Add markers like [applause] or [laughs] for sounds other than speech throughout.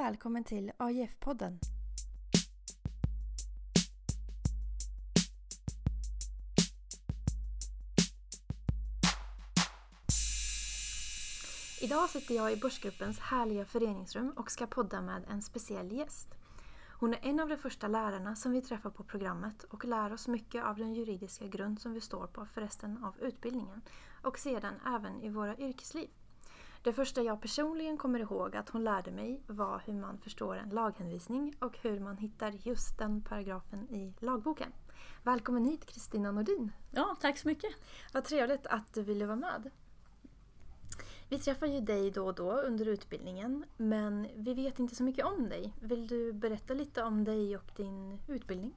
välkommen till AIF-podden. Idag sitter jag i Börsgruppens härliga föreningsrum och ska podda med en speciell gäst. Hon är en av de första lärarna som vi träffar på programmet och lär oss mycket av den juridiska grund som vi står på för resten av utbildningen och sedan även i våra yrkesliv. Det första jag personligen kommer ihåg att hon lärde mig var hur man förstår en laghänvisning och hur man hittar just den paragrafen i lagboken. Välkommen hit Kristina Nordin! Ja, tack så mycket! Vad trevligt att du ville vara med. Vi träffar ju dig då och då under utbildningen men vi vet inte så mycket om dig. Vill du berätta lite om dig och din utbildning?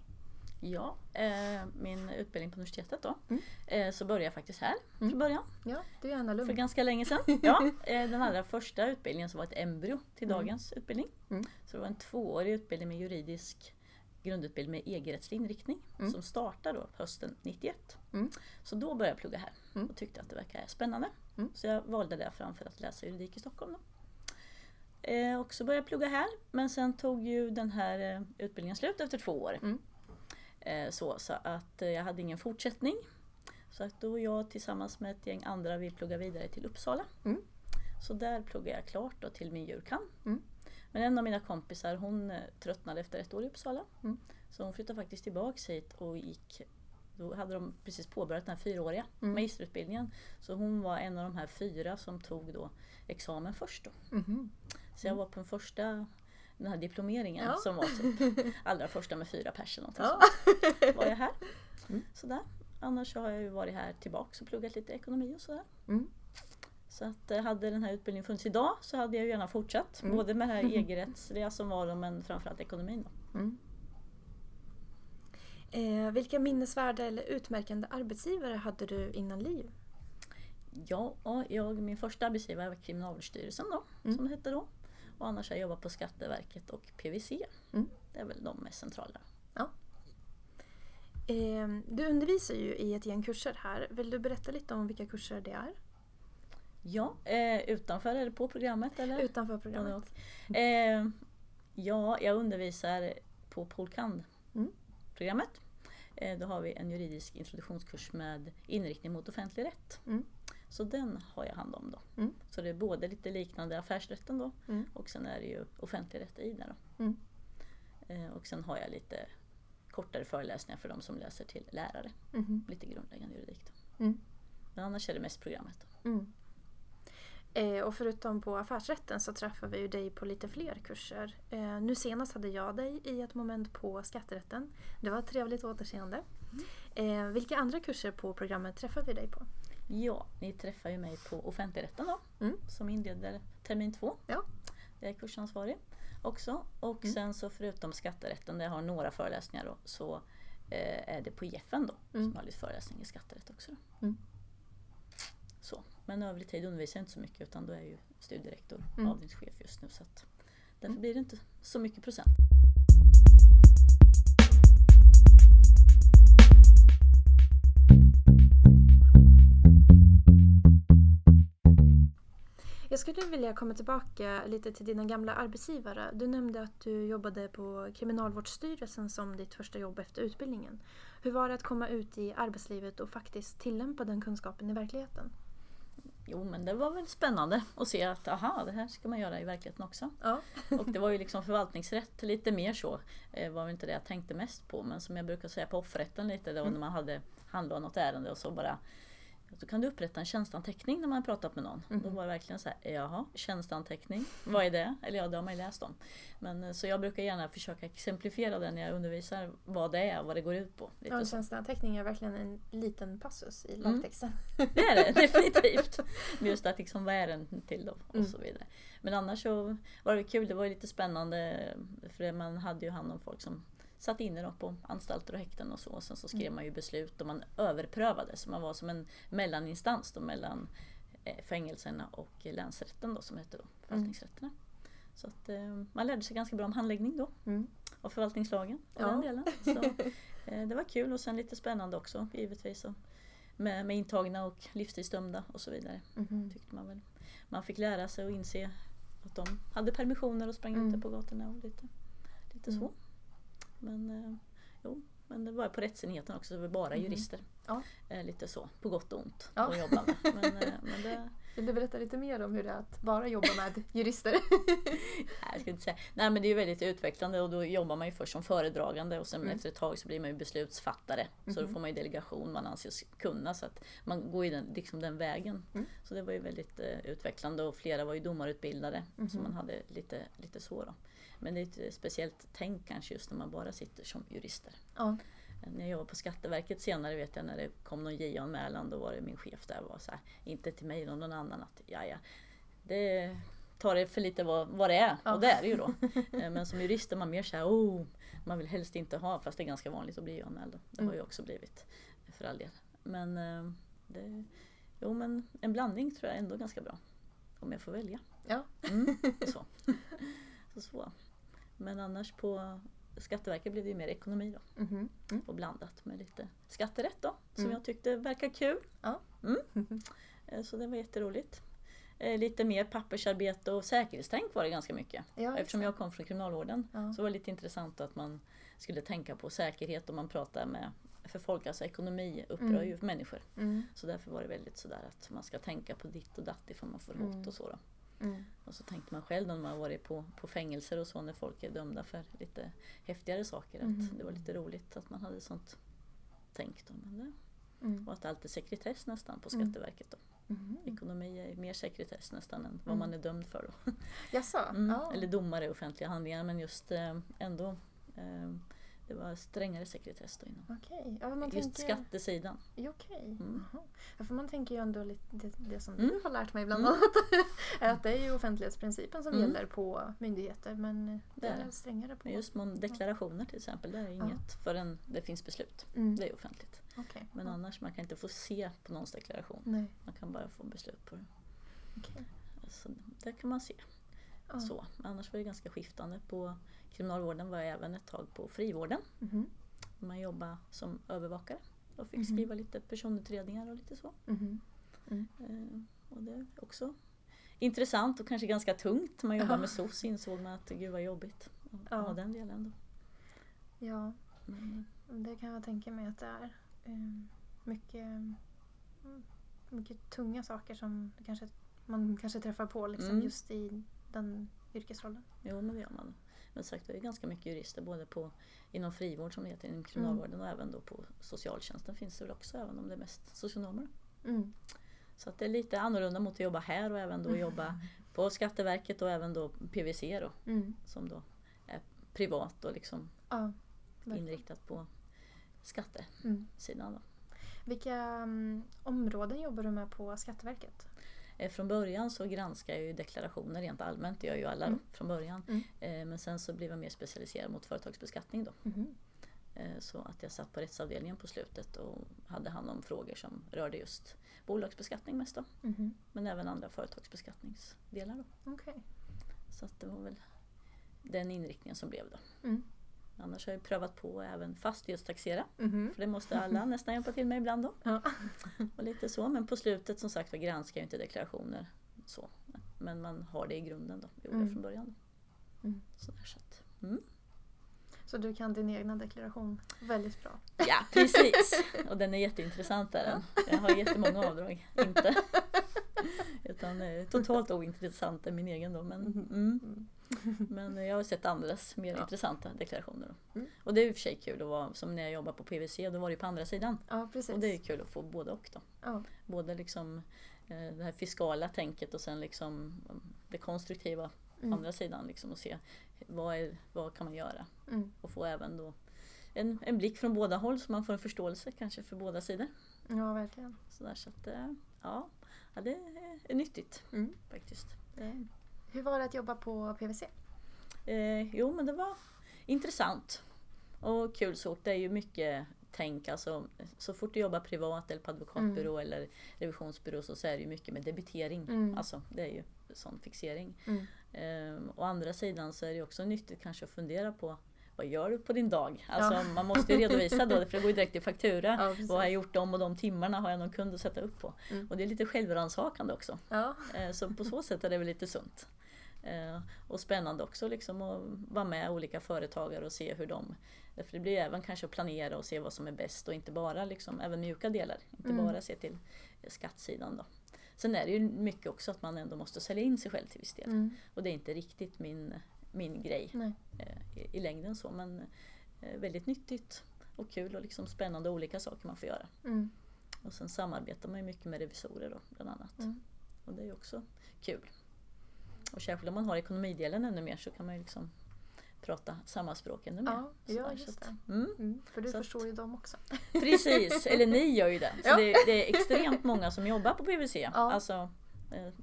Ja, eh, min utbildning på universitetet då. Mm. Eh, så började jag faktiskt här mm. från början. Ja, du är Anna Lund. För ganska länge sedan. [laughs] Ja, eh, den allra första utbildningen som var ett embryo till mm. dagens utbildning. Mm. Så det var en tvåårig utbildning med juridisk grundutbildning med EG-rättslig inriktning mm. som startade då hösten 91. Mm. Så då började jag plugga här och tyckte att det verkade spännande. Så jag valde det framför att läsa juridik i Stockholm. Då. Eh, och så började jag plugga här men sen tog ju den här eh, utbildningen slut efter två år. Eh, så, så att eh, jag hade ingen fortsättning. Så att då jag tillsammans med ett gäng andra vill plugga vidare till Uppsala. Mm. Så där pluggade jag klart då till min jurkam. Mm. Men en av mina kompisar hon eh, tröttnade efter ett år i Uppsala. Mm. Så hon flyttade faktiskt tillbaks hit och gick då hade de precis påbörjat den här fyraåriga mm. magisterutbildningen. Så hon var en av de här fyra som tog då examen först. Då. Mm. Så jag var på den första den här diplomeringen ja. som var typ [laughs] allra första med fyra personer. Ja. var jag här. Mm. Sådär. Annars har jag ju varit här tillbaks och pluggat lite ekonomi och sådär. Mm. Så att eh, hade den här utbildningen funnits idag så hade jag gärna fortsatt. Mm. Både med det här [laughs] EG-rättsliga som var det men framförallt ekonomin. Då. Mm. Eh, vilka minnesvärda eller utmärkande arbetsgivare hade du innan LiU? Ja, jag, min första arbetsgivare var Kriminalvårdsstyrelsen då, mm. som det hette då. Och annars har jag jobbat på Skatteverket och PWC. Mm. Det är väl de mest centrala. Ja. Eh, du undervisar ju i ett gäng kurser här. Vill du berätta lite om vilka kurser det är? Ja, eh, utanför eller på programmet? Eller? Utanför programmet. Eh, ja, jag undervisar på Polkand-programmet. Mm. Eh, då har vi en juridisk introduktionskurs med inriktning mot offentlig rätt. Mm. Så den har jag hand om då. Mm. Så det är både lite liknande affärsrätten då mm. och sen är det ju offentlig rätt i det då. Mm. Eh, och sen har jag lite kortare föreläsningar för de som läser till lärare. Mm. Lite grundläggande juridik. Då. Mm. Men annars är det mest programmet. Mm. Eh, och förutom på affärsrätten så träffar vi ju dig på lite fler kurser. Eh, nu senast hade jag dig i ett moment på skatterätten. Det var ett trevligt återseende. Mm. Eh, vilka andra kurser på programmet träffar vi dig på? Ja, ni träffar ju mig på offentligrätten då, mm. som inleder termin två. Ja. Jag är kursansvarig också. Och mm. sen så förutom skatterätten, där jag har några föreläsningar då, så eh, är det på IFN då, mm. som har lite föreläsning i skatterätt också. Mm. Så. Men övrig tid undervisar jag inte så mycket utan då är jag ju studierektor, mm. avdelningschef just nu. Så att därför mm. blir det inte så mycket procent. Skulle vilja komma tillbaka lite till dina gamla arbetsgivare. Du nämnde att du jobbade på Kriminalvårdsstyrelsen som ditt första jobb efter utbildningen. Hur var det att komma ut i arbetslivet och faktiskt tillämpa den kunskapen i verkligheten? Jo men det var väl spännande att se att aha, det här ska man göra i verkligheten också. Ja. och det var ju liksom förvaltningsrätt lite mer så. Det eh, var inte det jag tänkte mest på men som jag brukar säga på offerrätten lite då mm. när man hade handlat något ärende och så bara då kan du upprätta en tjänsteanteckning när man har pratat med någon. Mm. Då var det verkligen så här, jaha, tjänsteanteckning, vad är det? Eller ja, det har man ju läst om. Men, eh, så jag brukar gärna försöka exemplifiera det när jag undervisar vad det är och vad det går ut på. Lite ja, en tjänsteanteckning är verkligen en liten passus i mm. lagtexten. Mm. [laughs] Det är det [laughs] definitivt. Just att liksom, vad är den till då? Och mm. så vidare. Men annars så var det kul, det var lite spännande för man hade ju hand om folk som satt inne då på anstalter och häkten och så. Och sen så skrev mm. man ju beslut och man överprövade. Så man var som en mellaninstans då mellan eh, fängelserna och länsrätten då som hette då, förvaltningsrätterna. Mm. Så att eh, man lärde sig ganska bra om handläggning då. Mm. Och förvaltningslagen och ja. den delen. Så, [laughs] eh, det var kul och sen lite spännande också givetvis. Och med, med intagna och livstidsdömda och så vidare. Mm. Tyckte man väl. Man fick lära sig och inse att de hade permissioner och sprang Mm. ute på gatorna och lite, lite Mm. Men, eh, jo, men det var på rättsenheten också, det var bara Mhm. jurister. Ja. Eh, lite så, på gott och ont Ja. att jobba med. Men, eh, men det, [laughs] Vill du berätta lite mer om hur det är att bara jobba med jurister? [laughs] Jag ska inte säga. Nej men det är väldigt utvecklande och då jobbar man ju först som föredragande och sen Mm. efter ett tag så blir man ju beslutsfattare. Så då Mhm. får man ju delegation man anses kunna så att man går ju den, liksom den vägen. Mm. Så det var ju väldigt eh, utvecklande och flera var ju domarutbildade. Så Mhm. man hade lite, lite så då. Men det är ett speciellt tänk kanske just när man bara sitter som jurister. Ja. När jag jobbade på Skatteverket senare vet jag när det kom någon JO-anmälan då var det min chef där var så här, inte till mig utan någon annan att ja ja, det tar det för lite vad, vad det är Ja. och det är det ju då. [laughs] Eh, Men som jurist är man mer såhär, oh, man vill helst inte ha, fast det är ganska vanligt att bli anmäld. då. Det har Mm. ju också blivit för all del. Men, eh, det, jo, men en blandning tror jag är ändå ganska bra. Om jag får välja. Ja. Mm, så. [laughs] så, så. Men annars på Skatteverket blev det ju mer ekonomi då Mhm. Mm. och blandat med lite skatterätt då, som Mm. jag tyckte verkar kul. Ja. Mm. Eh, Så det var jätteroligt. Eh, Lite mer pappersarbete och säkerhetstänk var det ganska mycket. Ja, Eftersom jag kom från kriminalvården Ja. så var det lite intressant att man skulle tänka på säkerhet och man pratar med för folk, alltså ekonomi upprör Mm. ju människor. Mm. Så därför var det väldigt sådär att man ska tänka på ditt och datt ifall man får Mm. hot och så. Då. Mm. Och så tänkte man själv när man varit på, på fängelser och så när folk är dömda för lite häftigare saker att Mhm. det var lite roligt att man hade sånt tänk. Då. Men det, Mm. och att allt är sekretess nästan på Mm. Skatteverket. Då. Mhm. Ekonomi är mer sekretess nästan än vad Mm. man är dömd för. Då. Jaså? Mm. Ja. Eller domare i offentliga handlingar men just eh, ändå eh, det var strängare sekretess då inom Okej. Ja, man just tänker... skattesidan. Ja, Okej. Mm. Jaha. Ja, för man tänker ju ändå lite det, det som Mm. du har lärt mig bland Mm. annat. [laughs] är att det är ju offentlighetsprincipen som Mm. gäller på myndigheter men det är strängare på... Just man, deklarationer till exempel, det är inget förrän det finns beslut. Mm. Det är offentligt. Okej. Men Ja. annars man kan inte få se på någons deklaration. Nej. Man kan bara få beslut på det. Okej. Så det kan man se. Ja. Så. Annars var det ganska skiftande. På kriminalvården var jag även ett tag på frivården. Mhm. Man jobbade som övervakare och fick Mhm. skriva lite personutredningar och lite så. Mhm. Eh, och det är också intressant och kanske ganska tungt. Man jobbar med SOS insåg man att gud vad jobbigt Ja. ha den delen. Då. Ja, Men, det kan jag tänka mig att det är. Eh, Mycket, mm, mycket tunga saker som kanske, man kanske träffar på liksom Mm. just i den yrkesrollen. jo men det gör man. Men sagt, det är ganska mycket jurister både på, inom frivård som det heter, inom kriminalvården och även då på socialtjänsten finns det väl också även om det är mest socionomer. Mm. Så att det är lite annorlunda mot att jobba här och även då jobba på Skatteverket och även då PVC då Mm. som då är privat och liksom Ja, inriktat på skattesidan. Mm. Då. Vilka mm, områden jobbar du med på Skatteverket? Eh, Från början så granskar jag ju deklarationer rent allmänt, det gör ju alla Mm. från början. Mm. Eh, Men sen så blev jag mer specialiserad mot företagsbeskattning då. Eh, Så att jag satt på rättsavdelningen på slutet och hade hand om frågor som rörde just bolagsbeskattning mest då. Mhm. Men även andra företagsbeskattningsdelar då. Okej. Så att det var väl den inriktningen som blev då. Mm. Annars har jag prövat på även fastighetstaxera. Mhm. För det måste alla [laughs] nästan hjälpa till med ibland då. Ja. [laughs] Och lite så. Men på slutet som sagt var granskar jag inte deklarationer. Så. Men man har det i grunden då. Gjorde Mm. från början. Mm. Så där, så att, mm. Så du kan din egna deklaration väldigt bra? Ja precis! [laughs] Och den är jätteintressant där den. Jag har jättemånga avdrag. Inte. [laughs] Utan eh, totalt ointressant är min egen då. Men, Mhm. mm. men jag har sett andras mer Ja. intressanta deklarationer. Då. Mm. Och det är i och för sig kul att vara, som när jag jobbar på PVC, då var det ju på andra sidan. Ja. Och det är kul att få både och då. ja. Både liksom eh, det här fiskala tänket och sen liksom mm, det konstruktiva på Mm. andra sidan. Liksom, och se vad, är, vad kan man göra. Mm. Och få även då en, en blick från båda håll så man får en förståelse kanske för båda sidor. ja, verkligen. Så, där, så att, eh, ja, ja, det är nyttigt Mm. faktiskt. Det, Hur var det att jobba på PVC? eh, jo men det var intressant och kul så. Det är ju mycket tänk. Alltså, så fort du jobbar privat eller på advokatbyrå eller revisionsbyrå så, så är det ju mycket med debitering. Mm. Alltså, det är ju sån fixering. Mm. Ehm, å andra sidan så är det också nyttigt kanske att fundera på vad gör du på din dag? Alltså Ja. man måste ju redovisa då, för det går ju direkt i faktura. [laughs] Ja, vad har jag gjort de och de timmarna? Har jag någon kund att sätta upp på? Mm. Och det är lite självrannsakande också. Ja. Eh, Så på så sätt är det väl lite sunt. Eh, och spännande också liksom att vara med olika företagare och se hur de för det blir även kanske att planera och se vad som är bäst och inte bara liksom, även mjuka delar. Inte Mm. bara se till skattsidan då. Sen är det ju mycket också att man ändå måste sälja in sig själv till viss del. Mm. Och det är inte riktigt min, min grej eh, i, i längden så men eh, väldigt nyttigt och kul och liksom spännande olika saker man får göra. Mm. Och sen samarbetar man ju mycket med revisorer då, bland annat. Mm. Och det är ju också kul. Och särskilt om man har ekonomidelen ännu mer så kan man ju liksom prata samma språk ännu mer. Ja, ja, Sådär, just att- det. Mm, Mm. För du Så att- förstår ju dem också. precis, eller ni gör ju det. Så Ja. det, det är extremt många som jobbar på PWC. Ja. Alltså,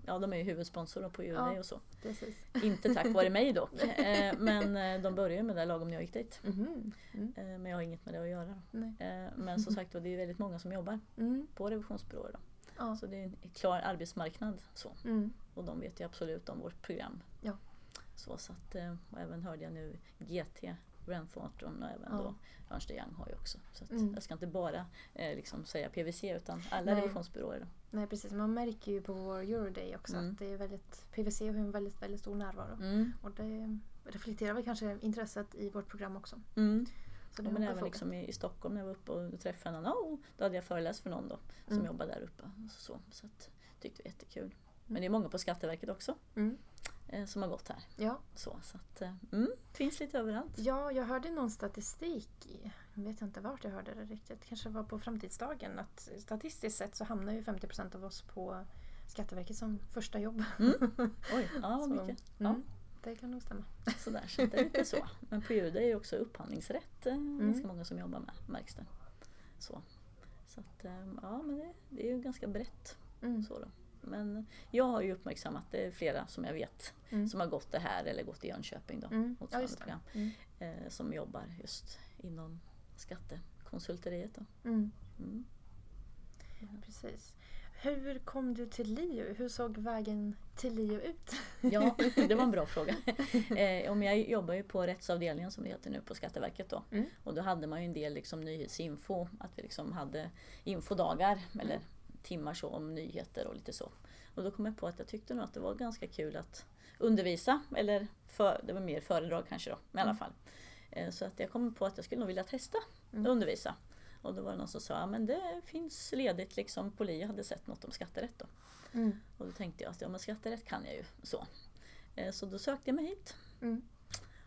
ja, de är ju huvudsponsor på UNA Ja. och så. Precis. Inte tack vare mig dock. [laughs] Eh, Men eh, de började med det lagom när jag gick dit. Mhm. Mm. Eh, Men jag har inget med det att göra. Nej. Eh, Men som sagt det är väldigt många som jobbar Mm. på revisionsbyråer. Då. Ja. Så det är en klar arbetsmarknad. Så. Mm. Och de vet ju absolut om vårt program. Ja. Så, så att, eh, och även hörde jag nu GT, Grant Thornton och även Ja. då Ernst Young har ju också. Så Mm. jag ska inte bara eh, liksom säga PVC utan alla Nej. revisionsbyråer. Då. Nej precis, man märker ju på vår Euroday också Mm. att det är väldigt, PVC har en väldigt, väldigt stor närvaro. Mm. Och det reflekterar väl kanske intresset i vårt program också. Mm. Så det Ja, men även liksom i, i Stockholm när jag var uppe och träffade någon, oh, då hade jag föreläst för någon då som Mm. jobbar där uppe. Så, så att, tyckte det var jättekul. Men det är många på Skatteverket också Mm. eh, som har gått här. Ja. Så, så att, eh, mm, finns lite överallt. ja, jag hörde någon statistik, jag vet inte vart jag hörde det riktigt, kanske var på framtidsdagen, att statistiskt sett så hamnar ju 50% av oss på Skatteverket som första jobb. [laughs] Oj, ja vad mycket. Ja. Mm, det kan nog stämma. Sådär, så det är lite så. [laughs] Men på UD är det också upphandlingsrätt eh, ganska många som jobbar med, märks det. Så, så att, ja men det, det är ju ganska brett. Mm. Så då. Men jag har ju uppmärksammat, det är flera som jag vet, Mm. som har gått det här eller gått i Jönköping då, Mm. Ja, program, Mm. eh, som jobbar just inom skattekonsulteriet. Då. Mm. Mm. Precis. Hur kom du till LiU? Hur såg vägen till LiU ut? Ja, [laughs] det var en bra fråga. Eh, om jag jobbar ju på rättsavdelningen som det heter nu på Skatteverket då. Mm. Och då hade man ju en del liksom nyhetsinfo, att vi liksom hade infodagar eller timmar så om nyheter och lite så. Och då kom jag på att jag tyckte nog att det var ganska kul att undervisa, eller för, det var mer föredrag kanske då, men i alla fall. Eh, Så att jag kom på att jag skulle nog vilja testa Mm. undervisa. Och då var det någon som sa, ja men det finns ledigt liksom på LI, jag hade sett något om skatterätt då. Mm. Och då tänkte jag att ja, men skatterätt kan jag ju. Så, Eh, så då sökte jag mig hit. Mm.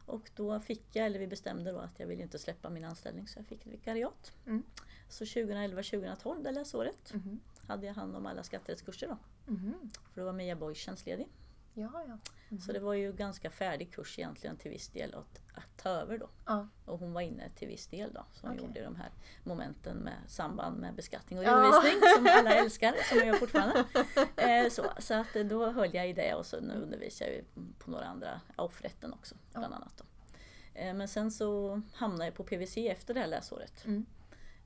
Och då fick jag, eller vi bestämde då att jag ville inte släppa min anställning så jag fick ett vikariat. Mm. Så 2011-2012, det läsåret, Mhm. Hade jag hand om alla skatterättskurser då. Mhm. För då var Mia Boy tjänstledig. Ja, ja. Mhm. Så det var ju ganska färdig kurs egentligen till viss del att, att ta över då. ja. Och hon var inne till viss del då. Så hon Okej. gjorde de här momenten med samband med beskattning och Ja. redovisning som alla [laughs] älskar, som jag gör fortfarande. Eh, så, så att då höll jag i det och så nu undervisar jag på några andra, ja, offrätten också bland annat. Då. Eh, men sen så hamnade jag på PVC efter det här läsåret. Mm.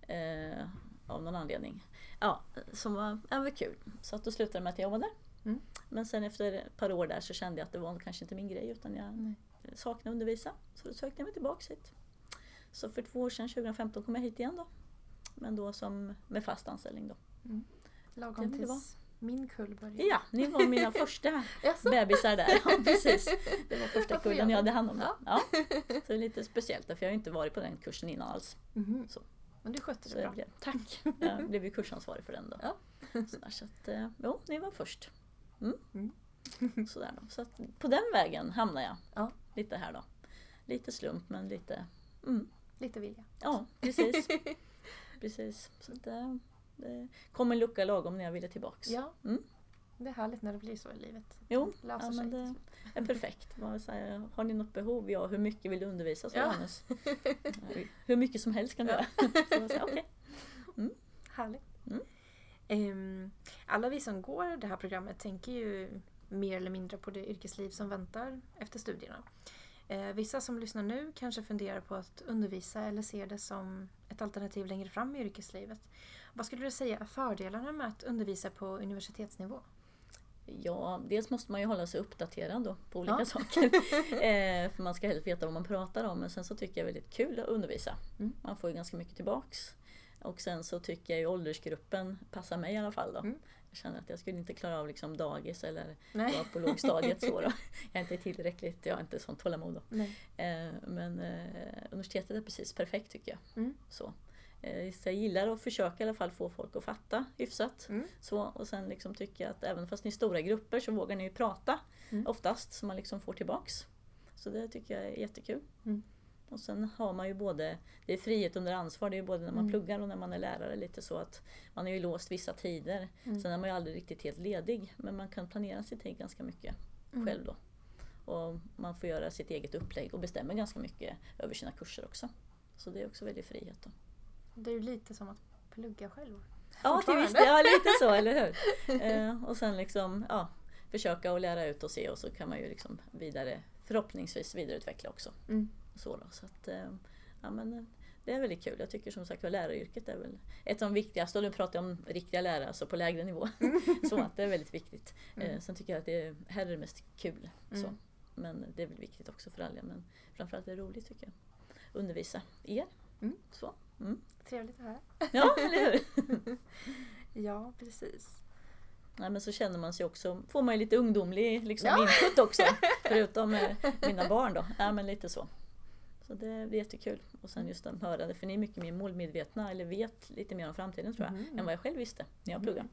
Eh, av någon anledning. Ja, som var, ja, var kul. Så att då slutade med att jag var där. Mm. Men sen efter ett par år där så kände jag att det var kanske inte min grej utan jag Nej. saknade att undervisa. Så då sökte jag mig tillbaks hit. Så för två år sedan, 2015, kom jag hit igen då. Men då som med fast anställning då. Lagom Det tills min kull började. Ja, ni var mina [laughs] första bebisar där. Ja, precis. Det var första kullen jag hade hand om. Då. Ja. Så det är lite speciellt för jag har inte varit på den kursen innan alls. Mhm. Så. Men du skötte Så det jag bra. tack! [laughs] Jag blev ju kursansvarig för den då. Ja. Sådär, så att, eh, jo, ni var först. Mm. Mm. [laughs] Sådär då. Så att på den vägen hamnar jag. Ja. Lite här då. Lite slump men lite... Mm. Lite vilja. Ja, precis. [laughs] precis. Så eh, det kom en lucka lagom när jag ville tillbaks. Ja. Mm. Det är härligt när det blir så i livet. Jo, ja, men det är perfekt. Bara så här, har ni något behov? Ja, hur mycket vill du undervisa? Så Ja. Johannes. [laughs] hur mycket som helst kan du Ja. göra. [laughs] Jag sa, okej. Härligt. Mm. Ehm, alla vi som går det här programmet tänker ju mer eller mindre på det yrkesliv som väntar efter studierna. Eh, vissa som lyssnar nu kanske funderar på att undervisa eller ser det som ett alternativ längre fram i yrkeslivet. Vad skulle du säga är fördelarna med att undervisa på universitetsnivå? Ja, dels måste man ju hålla sig uppdaterad då på olika Ja. saker. [laughs] eh, för man ska helst veta vad man pratar om. Men sen så tycker jag det är väldigt kul att undervisa. Mm. Man får ju ganska mycket tillbaks. Och sen så tycker jag ju åldersgruppen passar mig i alla fall då. Mm. Jag känner att jag skulle inte klara av liksom dagis eller Nej. vara på lågstadiet. Så då. [laughs] Jag är inte tillräckligt, jag har inte sånt tålamod då. Eh, men eh, universitetet är precis perfekt tycker jag. Mm. Så. Eh, så jag gillar att försöka i alla fall få folk att fatta hyfsat. Mm. Så, och sen liksom tycker jag att även fast ni är stora grupper så vågar ni ju prata Mm. oftast så man liksom får tillbaks. Så det tycker jag är jättekul. Mm. Och sen har man ju både, det är frihet under ansvar, det är ju både när man Mm. pluggar och när man är lärare lite så att man är ju låst vissa tider. Mm. Sen är man ju aldrig riktigt helt ledig men man kan planera sin tid ganska mycket Mm. själv då. Och man får göra sitt eget upplägg och bestämma ganska mycket över sina kurser också. Så det är också väldigt frihet. Då. Det är ju lite som att plugga själv. Ja, till viss ja, lite så, eller hur? [laughs] Eh, och sen liksom, ja, försöka att lära ut och se och så kan man ju liksom vidare, förhoppningsvis vidareutveckla också. Mm. Så, då. så att, eh, ja, men, eh, det är väldigt kul. Jag tycker som sagt att läraryrket är väl ett av de viktigaste. Och nu pratar jag om riktiga lärare, alltså på lägre nivå. [laughs] så att det är väldigt viktigt. Eh, Mm. sen tycker jag att det är, här är det mest kul. Så. Mm. Men det är väl viktigt också för alla. Men framförallt är det roligt tycker jag. Undervisa er. Mm. Så. Mm. Trevligt att höra. Ja, eller hur? [laughs] Ja, precis. Nej, men så känner man sig också, får man ju lite ungdomlig liksom, Ja. input också. [laughs] Förutom eh, mina barn då. Ja, men lite så. Så det är jättekul. Och sen just att höra det, för ni är mycket mer målmedvetna eller vet lite mer om framtiden tror jag. Mhm. Än vad jag själv visste när jag pluggade.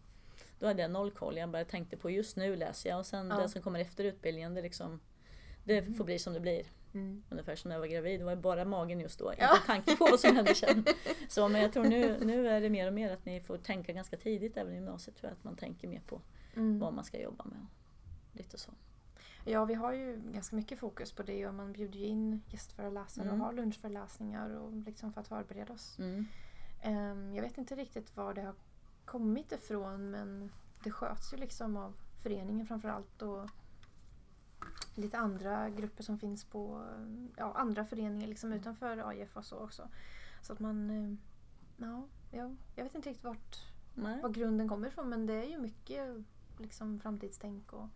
Då hade jag noll koll. Jag bara tänkte på just nu läser jag och sen Ja. det som kommer efter utbildningen det, liksom, det får bli som det blir. Mm. Ungefär som när jag var gravid, det var bara magen just då. Ja. Inte tanke på vad som hände sen. [laughs] Så, men jag tror nu, nu är det mer och mer att ni får tänka ganska tidigt, även i gymnasiet tror jag, att man tänker mer på Mm. vad man ska jobba med. Lite så. Ja, vi har ju ganska mycket fokus på det och man bjuder ju in gästföreläsare Mm. och har lunchföreläsningar och liksom för att förbereda oss. Mm. Ehm, Jag vet inte riktigt var det har kommit ifrån men det sköts ju liksom av föreningen framförallt och lite andra grupper som finns på ja, andra föreningar liksom utanför AIF och så också. Så att man, eh, ja, ja, jag vet inte riktigt vart, Nej. var grunden kommer ifrån men det är ju mycket liksom framtidstänk och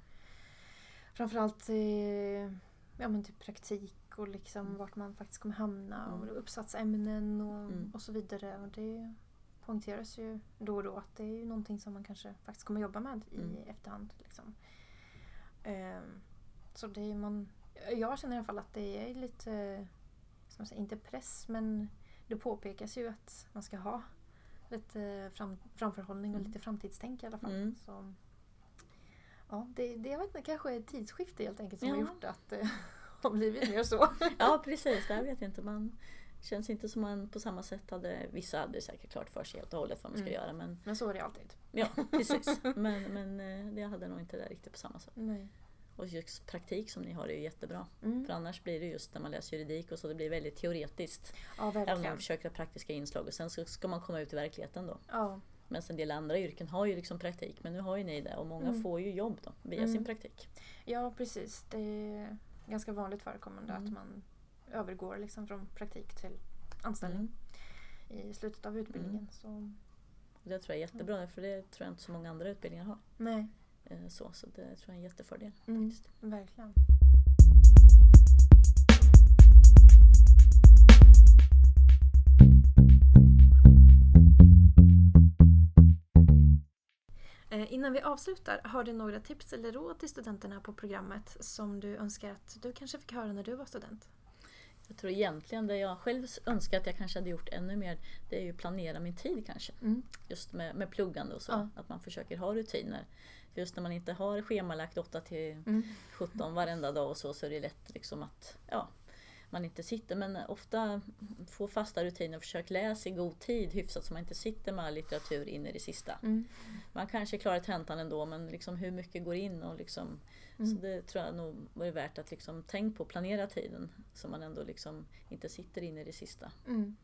framförallt eh, ja, men typ praktik och liksom Mm. vart man faktiskt kommer hamna och Mm. uppsatsämnen och, Mm. och så vidare. Och det poängteras ju då och då att det är ju någonting som man kanske faktiskt kommer jobba med i Mm. efterhand. Liksom. Ehm, så det är man, jag känner i alla fall att det är lite, ska man säga, inte press men det påpekas ju att man ska ha lite fram, framförhållning och Mm. lite framtidstänk i alla fall. Mm. Så, ja, det, det jag vet inte, kanske är ett tidsskifte helt enkelt som har Ja. gjort att det [laughs] har blivit mer så. Ja precis, det vet jag inte. Man känns inte som man på samma sätt hade, vissa hade säkert klart för sig helt och hållet vad man ska Mm. göra. Men Men så är det alltid. ja, precis. [laughs] Men, men eh, det hade nog inte det riktigt på samma sätt. Nej. Och just praktik som ni har är ju jättebra. Mm. För annars blir det just när man läser juridik och så det blir väldigt teoretiskt. Ja, Även om verkligen. man försöker ha praktiska inslag och sen så ska man komma ut i verkligheten då. Ja, Men en del andra yrken har ju liksom praktik men nu har ju ni det och många Mm. får ju jobb då via Mm. sin praktik. ja, precis. Det är ganska vanligt förekommande Mm. att man övergår liksom från praktik till anställning Mm. i slutet av utbildningen. Så, Och det tror jag är jättebra för det tror jag inte så många andra utbildningar har. nej, Så, så det tror jag är en jättefördel. mm, faktiskt. verkligen. Eh, Innan vi avslutar, har du några tips eller råd till studenterna på programmet som du önskar att du kanske fick höra när du var student? Jag tror egentligen det jag själv önskar att jag kanske hade gjort ännu mer det är ju planera min tid kanske. Mm. Just med, med pluggande och så. Ja. Att man försöker ha rutiner. För just när man inte har schemalagt 8 till Mm. 17 varenda dag och så, så är det lätt liksom att ja, man inte sitter. Men ofta få fasta rutiner, försök läsa i god tid hyfsat så man inte sitter med all litteratur in i det sista. Mm. Man kanske klarar tentan ändå men liksom hur mycket går in och liksom Mm. Så det tror jag nog är värt att liksom tänk på, planera tiden så man ändå liksom inte sitter in i det sista. Mm.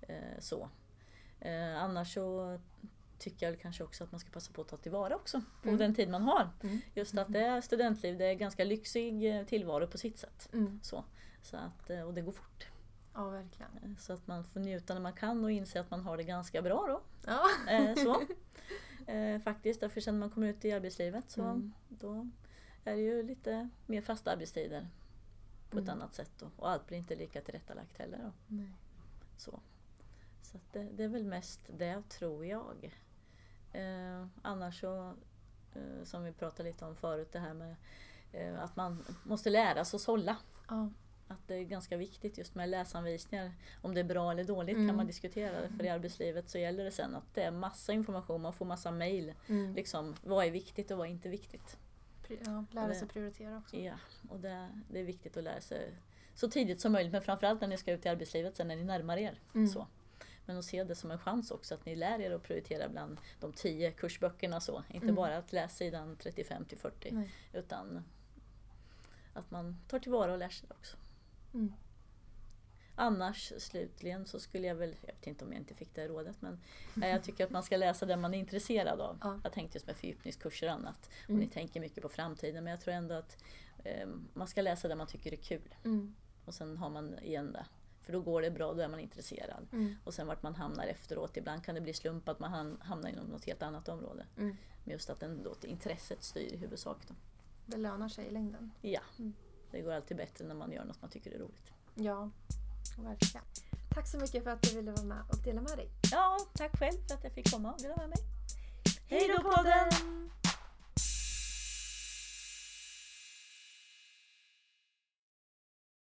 Eh, så. Eh, annars så tycker jag kanske också att man ska passa på att ta tillvara också på Mm. den tid man har. Mm. Just att det är studentliv, det är ganska lyxig eh, tillvaro på sitt sätt. Mm. Så, så att, eh, och det går fort. Ja, verkligen. Eh, Så att man får njuta när man kan och inse att man har det ganska bra då. Ja. Så. [laughs] Faktiskt, därför sen när man kommer ut i arbetslivet så Mm. då är det ju lite mer fasta arbetstider på ett Mm. annat sätt. Då. Och allt blir inte lika tillrättalagt heller. Då. Nej. Så, så det, det är väl mest det tror jag. Eh, annars så, eh, som vi pratade lite om förut, det här med eh, att man måste lära sig att sålla. Ja. Att det är ganska viktigt just med läsanvisningar. Om det är bra eller dåligt Mm. kan man diskutera. För i arbetslivet så gäller det sen att det är massa information, man får massa mail. Mm. Liksom, vad är viktigt och vad är inte viktigt? Ja, lära sig prioritera också. Ja, och det, det är viktigt att lära sig så tidigt som möjligt. Men framförallt när ni ska ut i arbetslivet sen när ni närmar er. Mm. Så. Men att se det som en chans också att ni lär er att prioritera bland de tio kursböckerna så. Inte Mm. bara att läsa sidan 35 till 40 Nej. utan att man tar tillvara och lär sig det också. Mm. Annars slutligen så skulle jag väl, jag vet inte om jag inte fick det rådet men nej, jag tycker att man ska läsa det man är intresserad av. Ja. Jag tänkte just med fördjupningskurser och annat. Och Mm. ni tänker mycket på framtiden men jag tror ändå att eh, man ska läsa det man tycker är kul. Mm. Och sen har man igen det. För då går det bra, då är man intresserad. Mm. Och sen vart man hamnar efteråt, ibland kan det bli slump att man ham- hamnar inom något helt annat område. Mm. Men just att ändå intresset styr i huvudsak. Då. Det lönar sig i längden. Ja, Mm. det går alltid bättre när man gör något man tycker är roligt. Ja, verkligen. Tack så mycket för att du ville vara med och dela med dig. Ja, tack själv för att jag fick komma och dela med mig. Hej då podden!